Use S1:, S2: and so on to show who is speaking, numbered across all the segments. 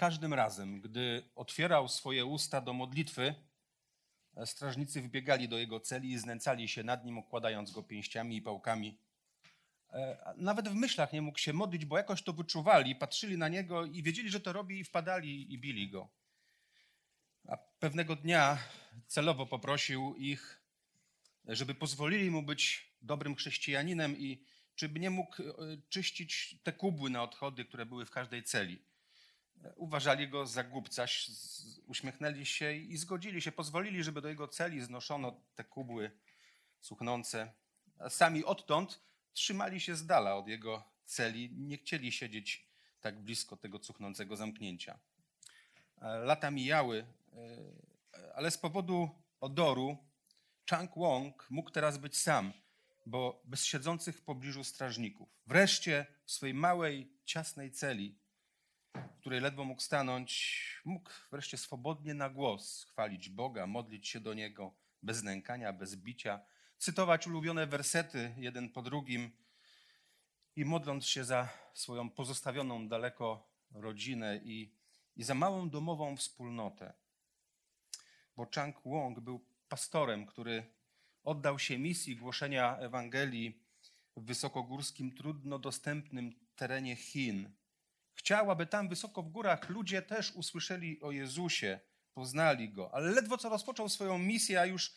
S1: Każdym razem, gdy otwierał swoje usta do modlitwy, strażnicy wbiegali do jego celi i znęcali się nad nim, okładając go pięściami i pałkami. E, Nawet w myślach nie mógł się modlić, bo jakoś to wyczuwali, patrzyli na niego i wiedzieli, że to robi i wpadali i bili go. A pewnego dnia celowo poprosił ich, żeby pozwolili mu być dobrym chrześcijaninem i czy by nie mógł e, czyścić te kubły na odchody, które były w każdej celi. Uważali go za głupca, uśmiechnęli się i zgodzili się, pozwolili, żeby do jego celi znoszono te kubły cuchnące. A sami odtąd trzymali się z dala od jego celi, nie chcieli siedzieć tak blisko tego cuchnącego zamknięcia. E, Lata mijały, e, ale z powodu odoru Chang Wong mógł teraz być sam, bo bez siedzących w pobliżu strażników. Wreszcie w swojej małej, ciasnej celi, w której ledwo mógł stanąć, mógł wreszcie swobodnie na głos chwalić Boga, modlić się do Niego bez nękania, bez bicia, cytować ulubione wersety jeden po drugim i modląc się za swoją pozostawioną daleko rodzinę i, i za małą domową wspólnotę. Bo Chang Wong był pastorem, który oddał się misji głoszenia Ewangelii w wysokogórskim, trudno dostępnym terenie Chin. Chciał, aby tam wysoko w górach ludzie też usłyszeli o Jezusie, poznali Go. Ale ledwo co rozpoczął swoją misję, a już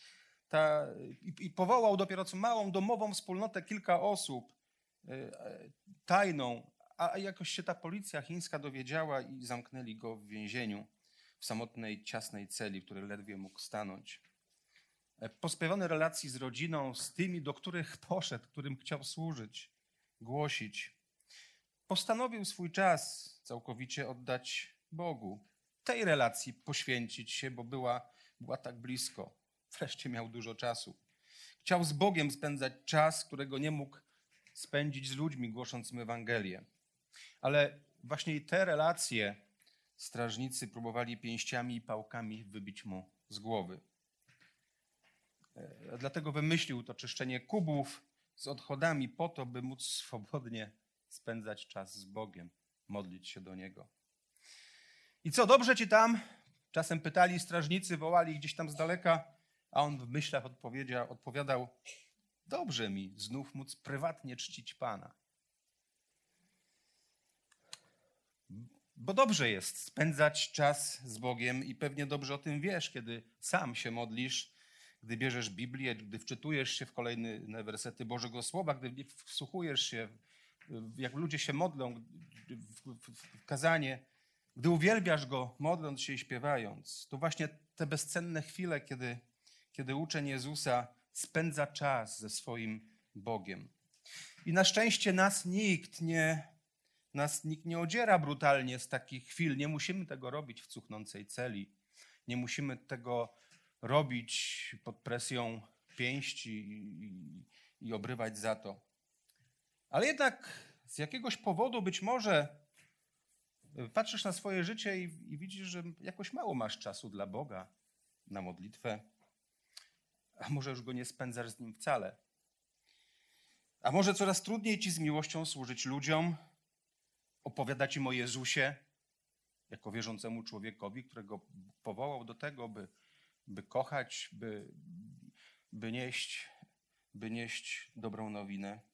S1: ta, i, i powołał dopiero co małą domową wspólnotę, kilka osób, e, tajną, a a jakoś się ta policja chińska dowiedziała i zamknęli go w więzieniu, w samotnej, ciasnej celi, w której ledwie mógł stanąć. E, Pozbawiony relacji z rodziną, z tymi, do których poszedł, którym chciał służyć, głosić, postanowił swój czas całkowicie oddać Bogu. Tej relacji poświęcić się, bo była, była tak blisko. Wreszcie miał dużo czasu. Chciał z Bogiem spędzać czas, którego nie mógł spędzić z ludźmi, głosząc im Ewangelię. Ale właśnie te relacje strażnicy próbowali pięściami i pałkami wybić mu z głowy. E, Dlatego wymyślił to czyszczenie kubów z odchodami po to, by móc swobodnie spędzać czas z Bogiem, modlić się do Niego. I co, dobrze ci tam? Czasem pytali strażnicy, wołali gdzieś tam z daleka, a on w myślach odpowiedział, odpowiadał: Dobrze mi znów móc prywatnie czcić Pana. Bo dobrze jest spędzać czas z Bogiem i pewnie dobrze o tym wiesz, kiedy sam się modlisz, gdy bierzesz Biblię, gdy wczytujesz się w kolejne wersety Bożego Słowa, gdy wsłuchujesz się, jak ludzie się modlą w, kazanie, gdy uwielbiasz Go, modląc się i śpiewając. To właśnie te bezcenne chwile, kiedy, kiedy uczeń Jezusa spędza czas ze swoim Bogiem. I na szczęście nas nikt nie, nas nikt nie odziera brutalnie z takich chwil. Nie musimy tego robić w cuchnącej celi. Nie musimy tego robić pod presją pięści i, i, i obrywać za to. Ale jednak z jakiegoś powodu być może patrzysz na swoje życie i, i widzisz, że jakoś mało masz czasu dla Boga na modlitwę, a może już go nie spędzasz z nim wcale. A może coraz trudniej ci z miłością służyć ludziom, opowiadać im o Jezusie, jako wierzącemu człowiekowi, którego powołał do tego, by, by kochać, by, by, nieść, by nieść dobrą nowinę.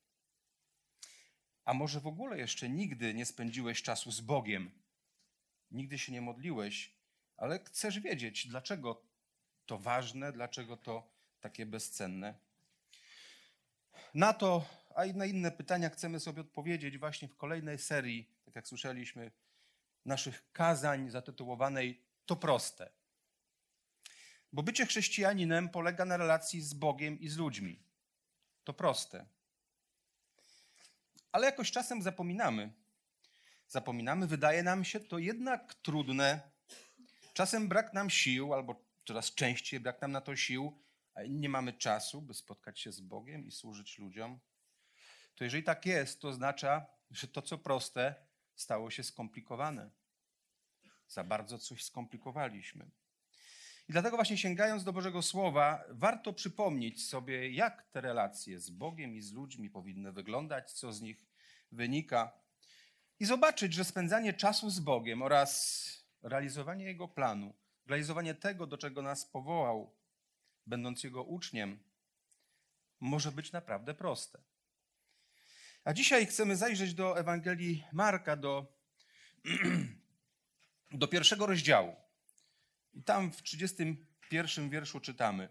S1: A może w ogóle jeszcze nigdy nie spędziłeś czasu z Bogiem, nigdy się nie modliłeś, ale chcesz wiedzieć, dlaczego to ważne, dlaczego to takie bezcenne. Na to, a i na inne pytania chcemy sobie odpowiedzieć właśnie w kolejnej serii, tak jak słyszeliśmy, naszych kazań zatytułowanej To proste. Bo bycie chrześcijaninem polega na relacji z Bogiem i z ludźmi. To proste. Ale jakoś czasem zapominamy. Zapominamy, wydaje nam się to jednak trudne. Czasem brak nam sił, albo coraz częściej brak nam na to sił, nie mamy czasu, by spotkać się z Bogiem i służyć ludziom. To jeżeli tak jest, to oznacza, że to, co proste, stało się skomplikowane. Za bardzo coś skomplikowaliśmy. I dlatego właśnie sięgając do Bożego Słowa, warto przypomnieć sobie, jak te relacje z Bogiem i z ludźmi powinny wyglądać, co z nich wynika. I zobaczyć, że spędzanie czasu z Bogiem oraz realizowanie Jego planu, realizowanie tego, do czego nas powołał, będąc Jego uczniem, może być naprawdę proste. A dzisiaj chcemy zajrzeć do Ewangelii Marka, do, do pierwszego rozdziału. I tam w 31 wierszu czytamy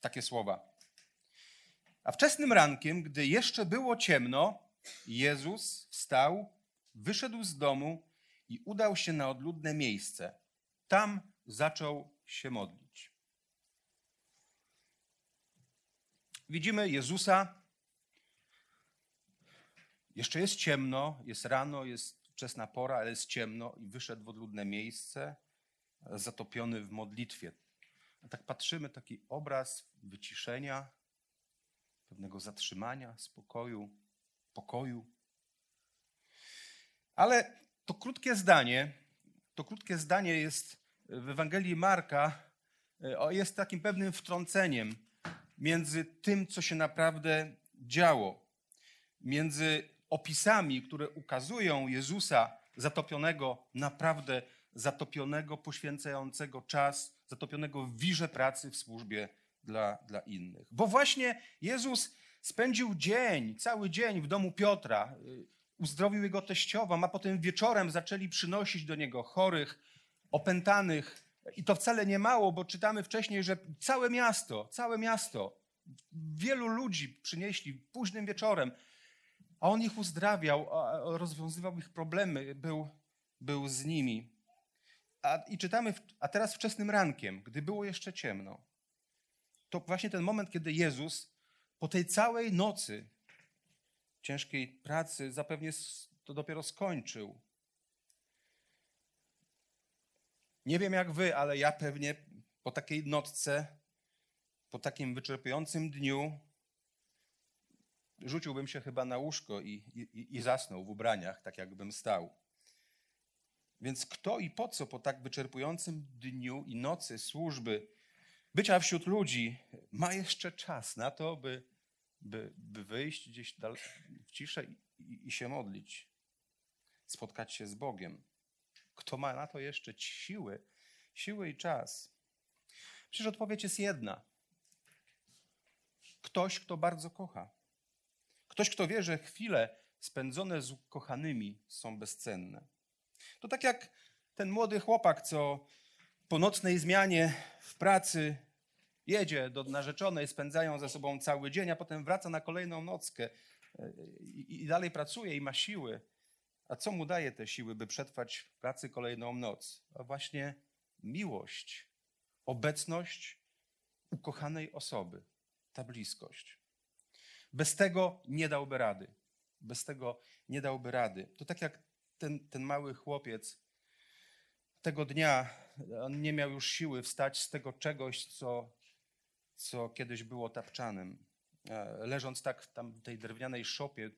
S1: takie słowa. A wczesnym rankiem, gdy jeszcze było ciemno, Jezus wstał, wyszedł z domu i udał się na odludne miejsce. Tam zaczął się modlić. Widzimy Jezusa. Jeszcze jest ciemno, jest rano, jest wczesna pora, ale jest ciemno i wyszedł w odludne miejsce zatopiony w modlitwie. A tak patrzymy, taki obraz wyciszenia, pewnego zatrzymania, spokoju, pokoju. Ale to krótkie zdanie, to krótkie zdanie jest w Ewangelii Marka, e, jest takim pewnym wtrąceniem między tym, co się naprawdę działo, między opisami, które ukazują Jezusa zatopionego naprawdę zatopionego, poświęcającego czas, zatopionego w wirze pracy w służbie dla, dla innych. Bo właśnie Jezus spędził dzień, cały dzień w domu Piotra, y, uzdrowił jego teściową, a potem wieczorem zaczęli przynosić do niego chorych, opętanych. I to wcale nie mało, bo czytamy wcześniej, że całe miasto, całe miasto, wielu ludzi przynieśli późnym wieczorem, a on ich uzdrawiał, rozwiązywał ich problemy, był, był z nimi. A, I czytamy, a teraz wczesnym rankiem, gdy było jeszcze ciemno, to właśnie ten moment, kiedy Jezus po tej całej nocy ciężkiej pracy zapewnie to dopiero skończył. Nie wiem jak wy, ale ja pewnie po takiej nocce, po takim wyczerpującym dniu, rzuciłbym się chyba na łóżko i, i, i zasnął w ubraniach, tak jakbym stał. Więc kto i po co po tak wyczerpującym dniu i nocy służby, bycia wśród ludzi, ma jeszcze czas na to, by, by, by wyjść gdzieś w ciszę i, i się modlić, spotkać się z Bogiem? Kto ma na to jeszcze siły, siły i czas? Przecież odpowiedź jest jedna. Ktoś, kto bardzo kocha. Ktoś, kto wie, że chwile spędzone z ukochanymi są bezcenne. To tak jak ten młody chłopak, co po nocnej zmianie w pracy jedzie do narzeczonej, spędzają ze sobą cały dzień, a potem wraca na kolejną nockę e, i, dalej pracuje i ma siły. A co mu daje te siły, by przetrwać w pracy kolejną noc? A właśnie miłość, obecność ukochanej osoby, ta bliskość. Bez tego nie dałby rady. Bez tego nie dałby rady. To tak jak ten, ten mały chłopiec tego dnia, on nie miał już siły wstać z tego czegoś, co, co kiedyś było tapczanym. E, leżąc tak w tej drewnianej szopie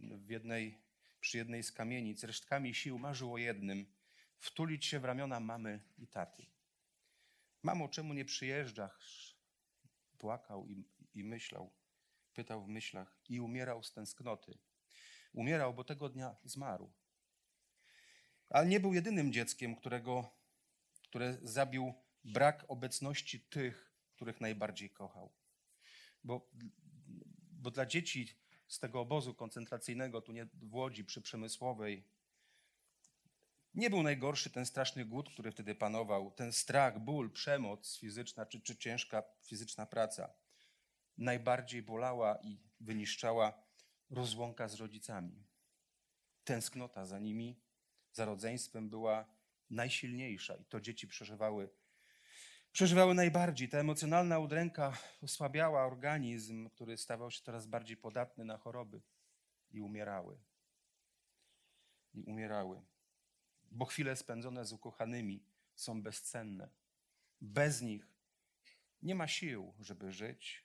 S1: w jednej, przy jednej z kamienic, resztkami sił marzył o jednym – wtulić się w ramiona mamy i taty. Mamo, czemu nie przyjeżdżasz? Płakał i, i myślał, pytał w myślach i umierał z tęsknoty. Umierał, bo tego dnia zmarł. Ale nie był jedynym dzieckiem, którego, które zabił brak obecności tych, których najbardziej kochał. Bo, bo dla dzieci z tego obozu koncentracyjnego, tu nie w Łodzi przy Przemysłowej, nie był najgorszy ten straszny głód, który wtedy panował, ten strach, ból, przemoc fizyczna czy, czy ciężka fizyczna praca. Najbardziej bolała i wyniszczała rozłąka z rodzicami. Tęsknota za nimi, za rodzeństwem była najsilniejsza i to dzieci przeżywały, przeżywały najbardziej. Ta emocjonalna udręka osłabiała organizm, który stawał się coraz bardziej podatny na choroby. i umierały. I umierały. Bo chwile spędzone z ukochanymi są bezcenne. Bez nich nie ma sił, żeby żyć,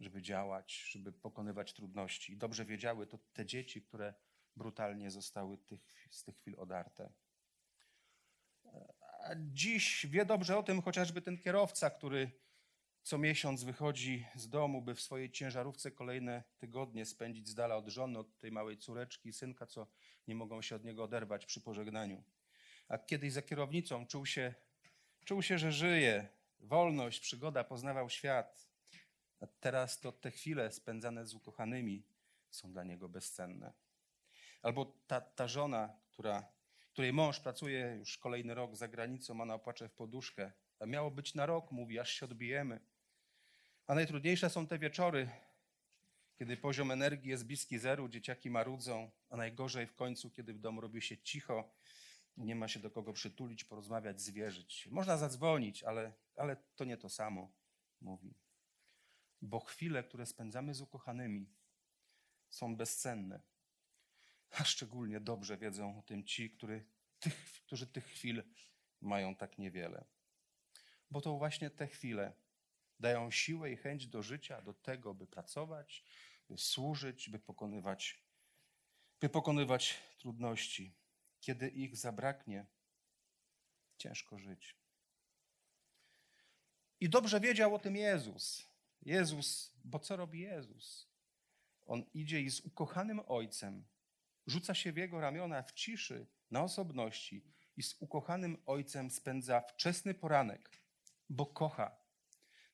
S1: żeby działać, żeby pokonywać trudności. I dobrze wiedziały to te dzieci, które brutalnie zostały tych, z tych chwil odarte. A dziś wie dobrze o tym chociażby ten kierowca, który co miesiąc wychodzi z domu, by w swojej ciężarówce kolejne tygodnie spędzić z dala od żony, od tej małej córeczki i synka, co nie mogą się od niego oderwać przy pożegnaniu. A kiedyś za kierownicą czuł się, czuł się, że żyje, wolność, przygoda, poznawał świat. A teraz to te chwile spędzane z ukochanymi są dla niego bezcenne. Albo ta, ta żona, która, której mąż pracuje już kolejny rok za granicą, ona opłacze w poduszkę. A miało być na rok, mówi, aż się odbijemy. A najtrudniejsze są te wieczory, kiedy poziom energii jest bliski zeru, dzieciaki marudzą, a najgorzej w końcu, kiedy w domu robi się cicho, nie ma się do kogo przytulić, porozmawiać, zwierzyć. Można zadzwonić, ale, ale to nie to samo, mówi. Bo chwile, które spędzamy z ukochanymi, są bezcenne. A szczególnie dobrze wiedzą o tym ci, który, tych, którzy tych chwil mają tak niewiele. Bo to właśnie te chwile dają siłę i chęć do życia, do tego, by pracować, by służyć, by pokonywać, by pokonywać trudności. Kiedy ich zabraknie, ciężko żyć. I dobrze wiedział o tym Jezus. Jezus, bo co robi Jezus? On idzie i z ukochanym Ojcem rzuca się w jego ramiona w ciszy, na osobności i z ukochanym Ojcem spędza wczesny poranek, bo kocha.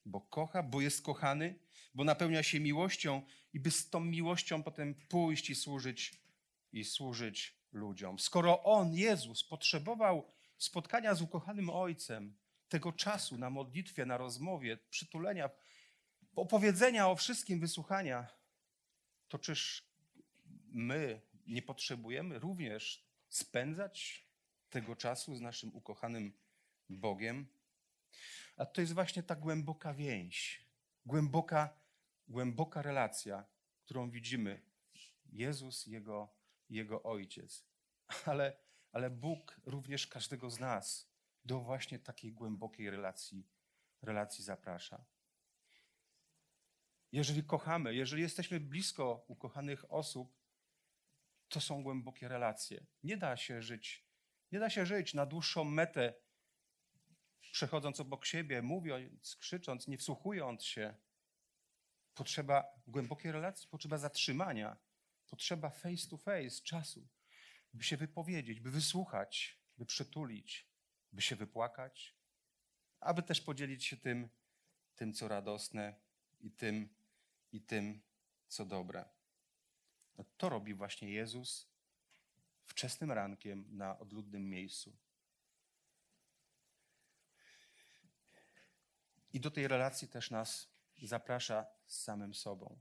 S1: Bo kocha, bo jest kochany, bo napełnia się miłością i by z tą miłością potem pójść i służyć i służyć ludziom. Skoro On, Jezus, potrzebował spotkania z ukochanym Ojcem, tego czasu na modlitwie, na rozmowie, przytulenia, opowiedzenia o wszystkim, wysłuchania, to czyż my nie potrzebujemy również spędzać tego czasu z naszym ukochanym Bogiem? A to jest właśnie ta głęboka więź, głęboka, głęboka relacja, którą widzimy. Jezus, Jego, Jego Ojciec. Ale, ale Bóg również każdego z nas do właśnie takiej głębokiej relacji, relacji zaprasza. Jeżeli kochamy, jeżeli jesteśmy blisko ukochanych osób, to są głębokie relacje. Nie da się żyć, nie da się żyć na dłuższą metę, przechodząc obok siebie, mówiąc, krzycząc, nie wsłuchując się. Potrzeba głębokiej relacji, potrzeba zatrzymania, potrzeba face to face, czasu, by się wypowiedzieć, by wysłuchać, by przytulić, by się wypłakać, aby też podzielić się tym, tym co radosne i tym, i tym, co dobre. No to robi właśnie Jezus wczesnym rankiem na odludnym miejscu. I do tej relacji też nas zaprasza z samym sobą.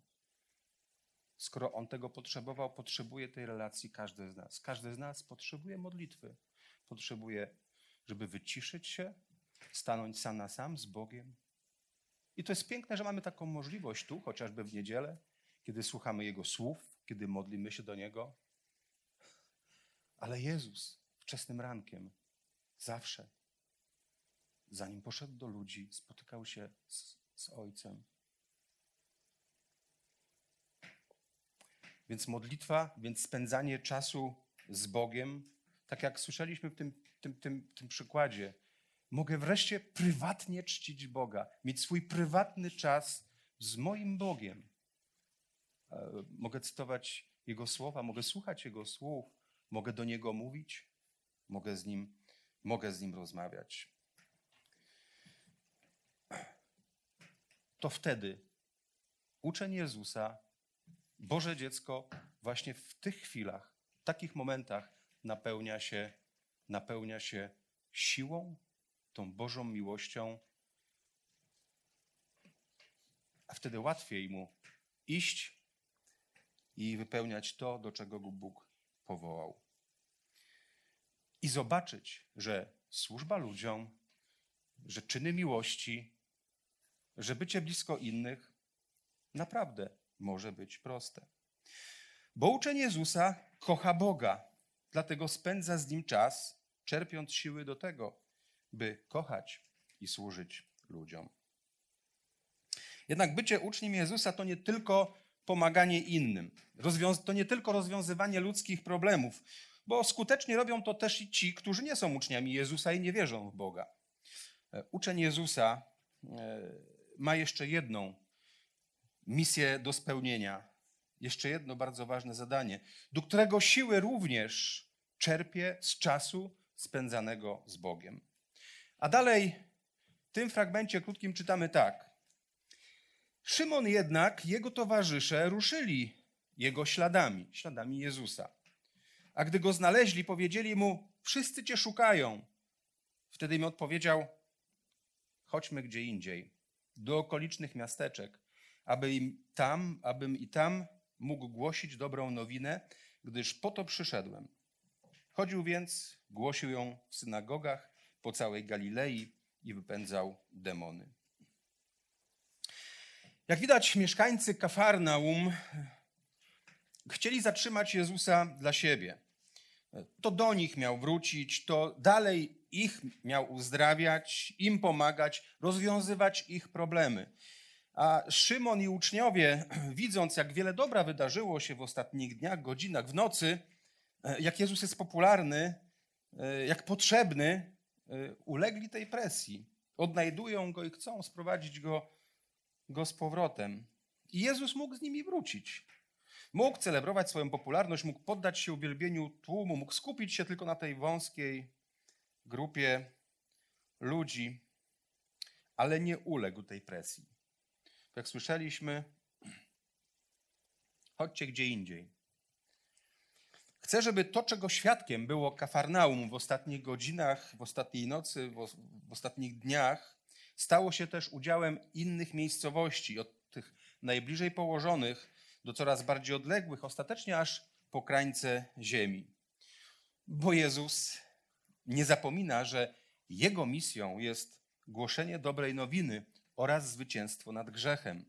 S1: Skoro On tego potrzebował, potrzebuje tej relacji każdy z nas. Każdy z nas potrzebuje modlitwy. Potrzebuje, żeby wyciszyć się, stanąć sam na sam z Bogiem. I to jest piękne, że mamy taką możliwość tu, chociażby w niedzielę, kiedy słuchamy Jego słów, kiedy modlimy się do Niego. Ale Jezus wczesnym rankiem zawsze, zanim poszedł do ludzi, spotykał się z, z Ojcem. Więc modlitwa, więc spędzanie czasu z Bogiem, tak jak słyszeliśmy w tym, tym, tym, tym przykładzie, mogę wreszcie prywatnie czcić Boga, mieć swój prywatny czas z moim Bogiem. E, mogę cytować Jego słowa, mogę słuchać Jego słów, mogę do Niego mówić, mogę z Nim, mogę z nim rozmawiać. To wtedy uczeń Jezusa, Boże dziecko, właśnie w tych chwilach, w takich momentach napełnia się, napełnia się siłą, tą Bożą miłością, a wtedy łatwiej mu iść i wypełniać to, do czego go Bóg powołał. I zobaczyć, że służba ludziom, że czyny miłości, że bycie blisko innych naprawdę może być proste. Bo uczeń Jezusa kocha Boga, dlatego spędza z nim czas, czerpiąc siły do tego, by kochać i służyć ludziom. Jednak bycie uczniem Jezusa to nie tylko pomaganie innym, to nie tylko rozwiązywanie ludzkich problemów, bo skutecznie robią to też i ci, którzy nie są uczniami Jezusa i nie wierzą w Boga. E, uczeń Jezusa e, ma jeszcze jedną misję do spełnienia, jeszcze jedno bardzo ważne zadanie, do którego siły również czerpie z czasu spędzanego z Bogiem. A dalej w tym fragmencie krótkim czytamy tak. Szymon jednak, jego towarzysze ruszyli jego śladami, śladami Jezusa. A gdy go znaleźli, powiedzieli mu: Wszyscy cię szukają. Wtedy im odpowiedział: Chodźmy gdzie indziej, do okolicznych miasteczek, aby im tam, abym i tam mógł głosić dobrą nowinę, gdyż po to przyszedłem. Chodził więc, głosił ją w synagogach po całej Galilei i wypędzał demony. Jak widać, mieszkańcy Kafarnaum chcieli zatrzymać Jezusa dla siebie. To do nich miał wrócić, to dalej ich miał uzdrawiać, im pomagać, rozwiązywać ich problemy. A Szymon i uczniowie, widząc, jak wiele dobra wydarzyło się w ostatnich dniach, godzinach, w nocy, jak Jezus jest popularny, jak potrzebny, ulegli tej presji. Odnajdują go i chcą sprowadzić go, go z powrotem. I Jezus mógł z nimi wrócić. Mógł celebrować swoją popularność, mógł poddać się uwielbieniu tłumu, mógł skupić się tylko na tej wąskiej grupie ludzi, ale nie uległ tej presji. Jak słyszeliśmy, chodźcie gdzie indziej. Chcę, żeby to, czego świadkiem było Kafarnaum w ostatnich godzinach, w ostatniej nocy, w, ostatnich dniach, stało się też udziałem innych miejscowości, od tych najbliżej położonych do coraz bardziej odległych, ostatecznie aż po krańce ziemi. Bo Jezus nie zapomina, że Jego misją jest głoszenie dobrej nowiny oraz zwycięstwo nad grzechem.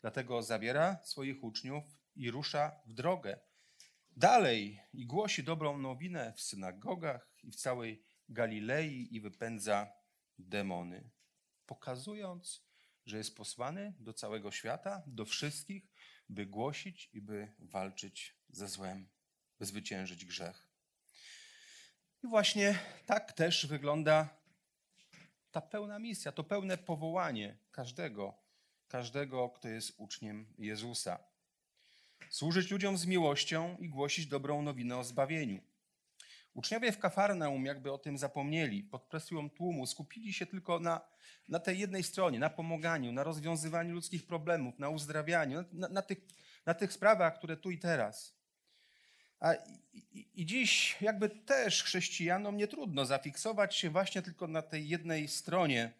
S1: Dlatego zabiera swoich uczniów i rusza w drogę. Dalej i głosi dobrą nowinę w synagogach i w całej Galilei i wypędza demony, pokazując, że jest posłany do całego świata, do wszystkich, by głosić i by walczyć ze złem, by zwyciężyć grzech. I właśnie tak też wygląda ta pełna misja, to pełne powołanie każdego, każdego, kto jest uczniem Jezusa. Służyć ludziom z miłością i głosić dobrą nowinę o zbawieniu. Uczniowie w Kafarnaum jakby o tym zapomnieli. Pod presją tłumu skupili się tylko na, na tej jednej stronie, na pomaganiu, na rozwiązywaniu ludzkich problemów, na uzdrawianiu, na, na, tych, na tych sprawach, które tu i teraz. A i, i, dziś jakby też chrześcijanom nie trudno zafiksować się właśnie tylko na tej jednej stronie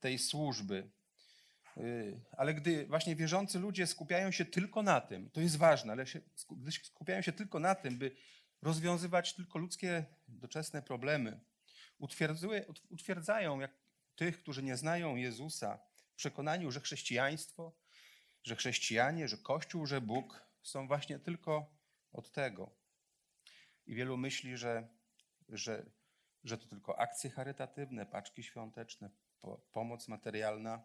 S1: tej służby. Y, ale gdy właśnie wierzący ludzie skupiają się tylko na tym, to jest ważne, ale się, gdy skupiają się tylko na tym, by rozwiązywać tylko ludzkie doczesne problemy. Utwierdzają jak tych, którzy nie znają Jezusa, w przekonaniu, że chrześcijaństwo, że chrześcijanie, że Kościół, że Bóg są właśnie tylko od tego. I wielu myśli, że, że, że to tylko akcje charytatywne, paczki świąteczne, po, pomoc materialna.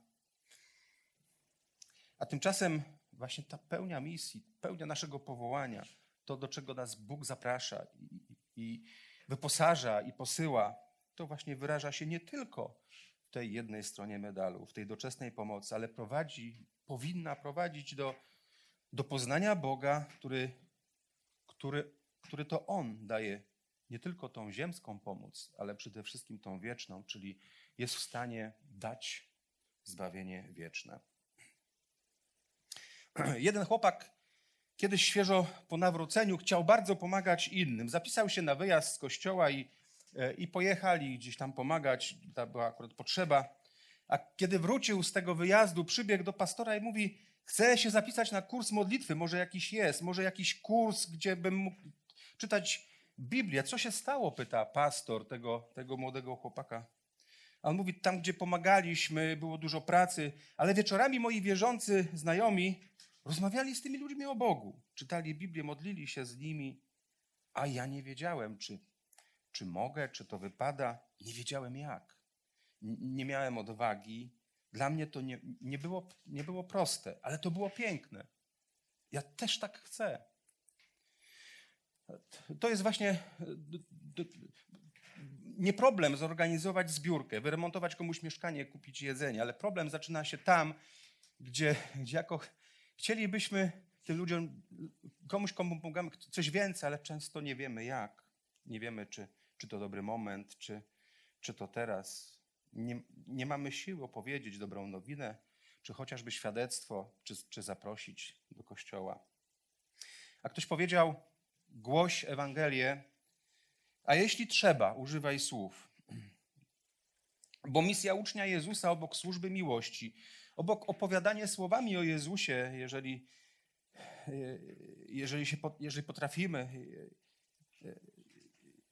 S1: A tymczasem właśnie ta pełnia misji, pełnia naszego powołania, to, do czego nas Bóg zaprasza i, i wyposaża i posyła, to właśnie wyraża się nie tylko w tej jednej stronie medalu, w tej doczesnej pomocy, ale prowadzi, powinna prowadzić do, do poznania Boga, który, który, który to On daje nie tylko tą ziemską pomoc, ale przede wszystkim tą wieczną, czyli jest w stanie dać zbawienie wieczne. Jeden chłopak kiedyś świeżo po nawróceniu chciał bardzo pomagać innym. Zapisał się na wyjazd z kościoła i, e, i pojechali gdzieś tam pomagać. To była akurat potrzeba. A kiedy wrócił z tego wyjazdu, przybiegł do pastora i mówi: Chcę się zapisać na kurs modlitwy, może jakiś jest, może jakiś kurs, gdzie bym mógł czytać Biblię. Co się stało? pyta pastor tego, tego młodego chłopaka. A on mówi: Tam, gdzie pomagaliśmy, było dużo pracy, ale wieczorami moi wierzący znajomi Rozmawiali z tymi ludźmi o Bogu, czytali Biblię, modlili się z nimi, a ja nie wiedziałem, czy, czy mogę, czy to wypada. Nie wiedziałem jak. Nie miałem odwagi. Dla mnie to nie, nie, było, nie było proste, ale to było piękne. Ja też tak chcę. To jest właśnie nie problem zorganizować zbiórkę, wyremontować komuś mieszkanie, kupić jedzenie, ale problem zaczyna się tam, gdzie, gdzie jako chcielibyśmy tym ludziom, komuś komu pomagamy, coś więcej, ale często nie wiemy jak. Nie wiemy, czy, czy to dobry moment, czy, czy to teraz. Nie, nie mamy siły opowiedzieć dobrą nowinę, czy chociażby świadectwo, czy, czy zaprosić do kościoła. A ktoś powiedział, głoś Ewangelię, a jeśli trzeba, używaj słów. Bo misja ucznia Jezusa obok służby miłości, obok opowiadania słowami o Jezusie, jeżeli, jeżeli, się, jeżeli potrafimy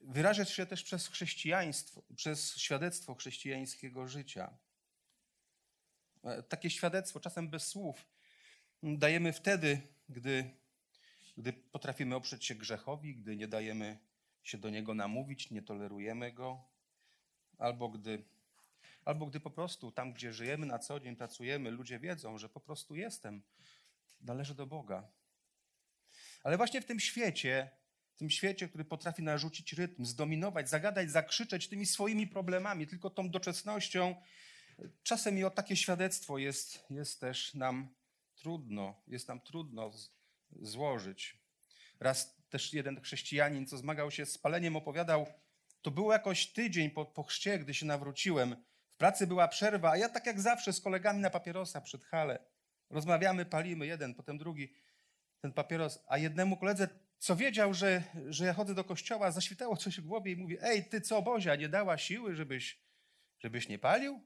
S1: wyrażać się też przez chrześcijaństwo, przez świadectwo chrześcijańskiego życia. Takie świadectwo, czasem bez słów, dajemy wtedy, gdy, gdy potrafimy oprzeć się grzechowi, gdy nie dajemy się do niego namówić, nie tolerujemy go, albo gdy, albo gdy po prostu tam, gdzie żyjemy na co dzień, pracujemy, ludzie wiedzą, że po prostu jestem, należę do Boga. Ale właśnie w tym świecie, w tym świecie, który potrafi narzucić rytm, zdominować, zagadać, zakrzyczeć tymi swoimi problemami, tylko tą doczesnością, czasem i o takie świadectwo jest, jest też nam trudno, jest nam trudno złożyć. Raz też jeden chrześcijanin, co zmagał się z paleniem, opowiadał, to było jakoś tydzień po, po chrzcie, gdy się nawróciłem. Pracy była przerwa, a ja tak jak zawsze z kolegami na papierosa przed hale. Rozmawiamy, palimy, jeden, potem drugi, ten papieros. A jednemu koledze, co wiedział, że, że ja chodzę do kościoła, zaświtało coś w głowie i mówi, ej, ty co, Bozia, nie dała siły, żebyś, żebyś nie palił?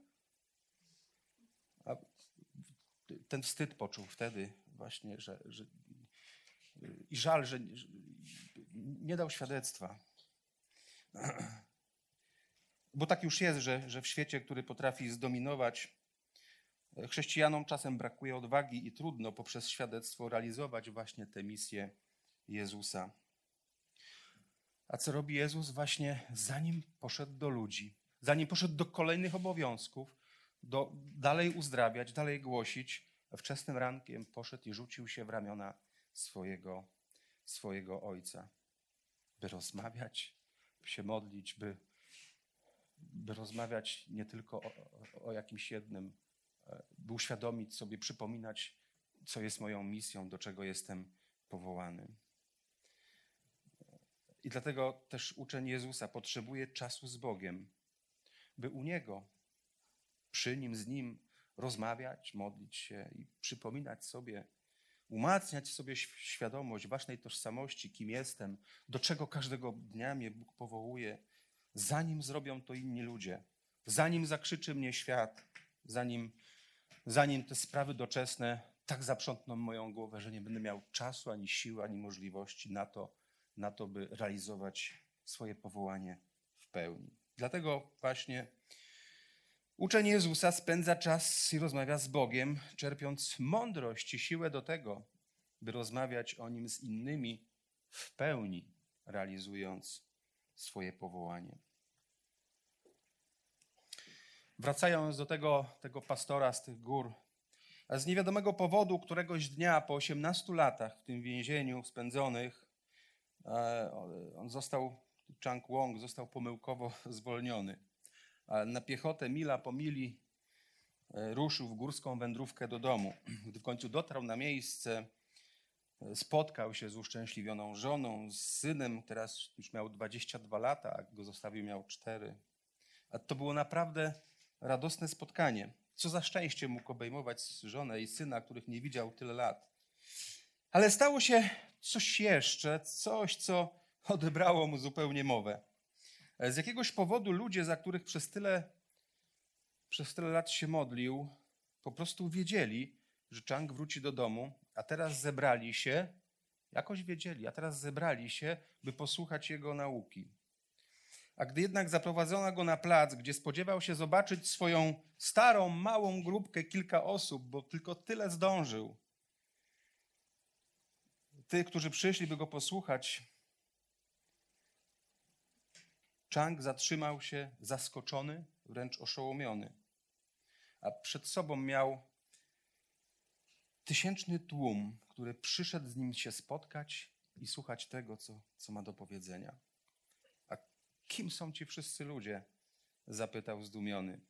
S1: A ten wstyd poczuł wtedy właśnie, że, że i żal, że nie dał świadectwa. Bo tak już jest, że, że w świecie, który potrafi zdominować, chrześcijanom czasem brakuje odwagi i trudno poprzez świadectwo realizować właśnie tę misję Jezusa. A co robi Jezus? Właśnie zanim poszedł do ludzi, zanim poszedł do kolejnych obowiązków, do, dalej uzdrawiać, dalej głosić, wczesnym rankiem poszedł i rzucił się w ramiona swojego, swojego ojca, by rozmawiać, by się modlić, by, by rozmawiać nie tylko o, o jakimś jednym, e, by uświadomić sobie, przypominać, co jest moją misją, do czego jestem powołany. I dlatego też uczeń Jezusa potrzebuje czasu z Bogiem, by u Niego, przy Nim, z Nim rozmawiać, modlić się i przypominać sobie, umacniać sobie świadomość własnej tożsamości, kim jestem, do czego każdego dnia mnie Bóg powołuje, zanim zrobią to inni ludzie, zanim zakrzyczy mnie świat, zanim, zanim te sprawy doczesne tak zaprzątną moją głowę, że nie będę miał czasu, ani siły, ani możliwości na to, na to by realizować swoje powołanie w pełni. Dlatego właśnie Uczeń Jezusa spędza czas i rozmawia z Bogiem, czerpiąc mądrość i siłę do tego, by rozmawiać o nim z innymi w pełni, realizując swoje powołanie. Wracając do tego, tego pastora z tych gór, a z niewiadomego powodu któregoś dnia po 18 latach w tym więzieniu spędzonych, e, on został, Chang Wong został pomyłkowo zwolniony na piechotę mila po mili e, ruszył w górską wędrówkę do domu. Gdy w końcu dotarł na miejsce, e, spotkał się z uszczęśliwioną żoną, z synem, teraz już miał 22 lata, a go zostawił miał 4. A to było naprawdę radosne spotkanie. Co za szczęście mógł obejmować żonę i syna, których nie widział tyle lat. Ale stało się coś jeszcze, coś, co odebrało mu zupełnie mowę. Z jakiegoś powodu ludzie, za których przez tyle, przez tyle lat się modlił, po prostu wiedzieli, że Chang wróci do domu, a teraz zebrali się, jakoś wiedzieli, a teraz zebrali się, by posłuchać jego nauki. A gdy jednak zaprowadzono go na plac, gdzie spodziewał się zobaczyć swoją starą, małą grupkę, kilka osób, bo tylko tyle zdążył, tych, którzy przyszli, by go posłuchać, Chang zatrzymał się zaskoczony, wręcz oszołomiony. A przed sobą miał tysięczny tłum, który przyszedł z nim się spotkać i słuchać tego, co, co ma do powiedzenia. Kim są ci wszyscy ludzie? zapytał zdumiony.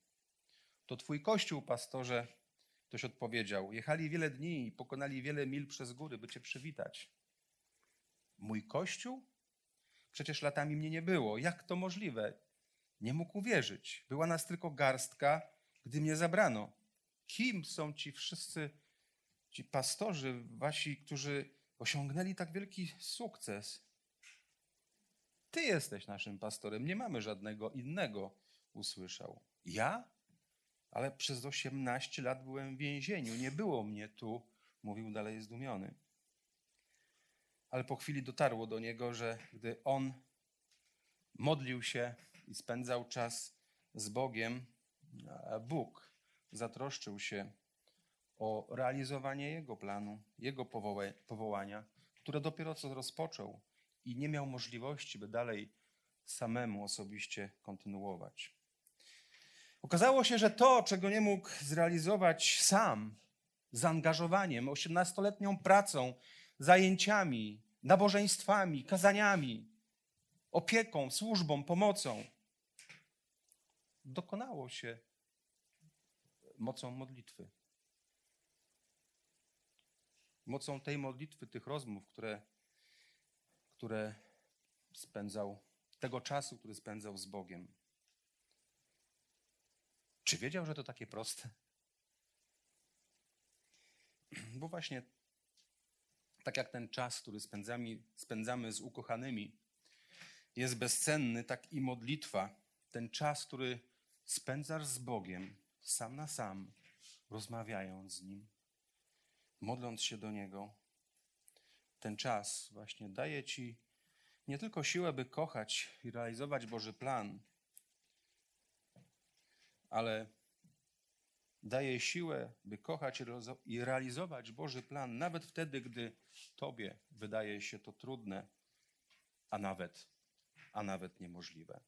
S1: To twój kościół, pastorze, ktoś odpowiedział. Jechali wiele dni i pokonali wiele mil przez góry, by cię przywitać. Mój kościół? Przecież latami mnie nie było. Jak to możliwe? Nie mógł uwierzyć. Była nas tylko garstka, gdy mnie zabrano. Kim są ci wszyscy, ci pastorzy wasi, którzy osiągnęli tak wielki sukces? Ty jesteś naszym pastorem, nie mamy żadnego innego, usłyszał. Ja? Ale przez 18 lat byłem w więzieniu, nie było mnie tu, mówił dalej zdumiony. Ale po chwili dotarło do niego, że gdy on modlił się i spędzał czas z Bogiem, Bóg zatroszczył się o realizowanie jego planu, jego powołania, które dopiero co rozpoczął i nie miał możliwości, by dalej samemu osobiście kontynuować. Okazało się, że to, czego nie mógł zrealizować sam, zaangażowaniem, osiemnastoletnią pracą, zajęciami, nabożeństwami, kazaniami, opieką, służbą, pomocą, dokonało się mocą modlitwy. Mocą tej modlitwy, tych rozmów, które, które spędzał, tego czasu, który spędzał z Bogiem. Czy wiedział, że to takie proste? Bo właśnie tak jak ten czas, który spędzamy, spędzamy z ukochanymi, jest bezcenny, tak i modlitwa, ten czas, który spędzasz z Bogiem, sam na sam, rozmawiając z Nim, modląc się do Niego, ten czas właśnie daje Ci nie tylko siłę, by kochać i realizować Boży plan, ale daje siłę, by kochać i realizować Boży plan, nawet wtedy, gdy Tobie wydaje się to trudne, a nawet, a nawet niemożliwe.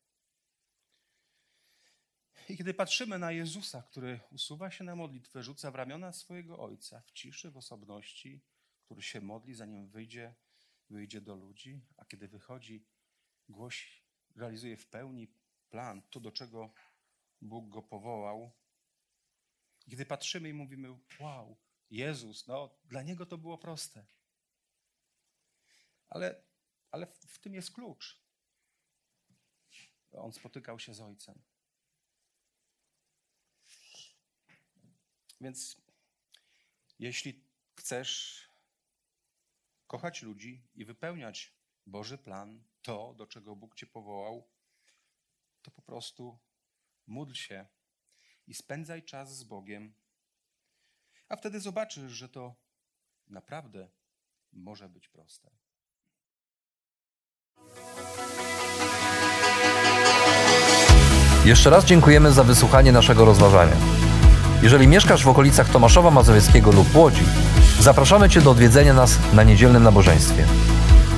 S1: I kiedy patrzymy na Jezusa, który usuwa się na modlitwę, rzuca w ramiona swojego Ojca w ciszy, w osobności, który się modli, zanim wyjdzie, wyjdzie do ludzi, a kiedy wychodzi, głosi, realizuje w pełni plan, to do czego Bóg go powołał. Gdy patrzymy i mówimy, wow, Jezus, no dla Niego to było proste. Ale, ale w tym jest klucz. On spotykał się z Ojcem. Więc jeśli chcesz kochać ludzi i wypełniać Boży plan, to, do czego Bóg Cię powołał, to po prostu módl się i spędzaj czas z Bogiem, a wtedy zobaczysz, że to naprawdę może być proste.
S2: Jeszcze raz dziękujemy za wysłuchanie naszego rozważania. Jeżeli mieszkasz w okolicach Tomaszowa Mazowieckiego lub Łodzi, zapraszamy Cię do odwiedzenia nas na niedzielnym nabożeństwie.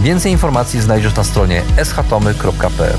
S2: Więcej informacji znajdziesz na stronie schatomy.pl.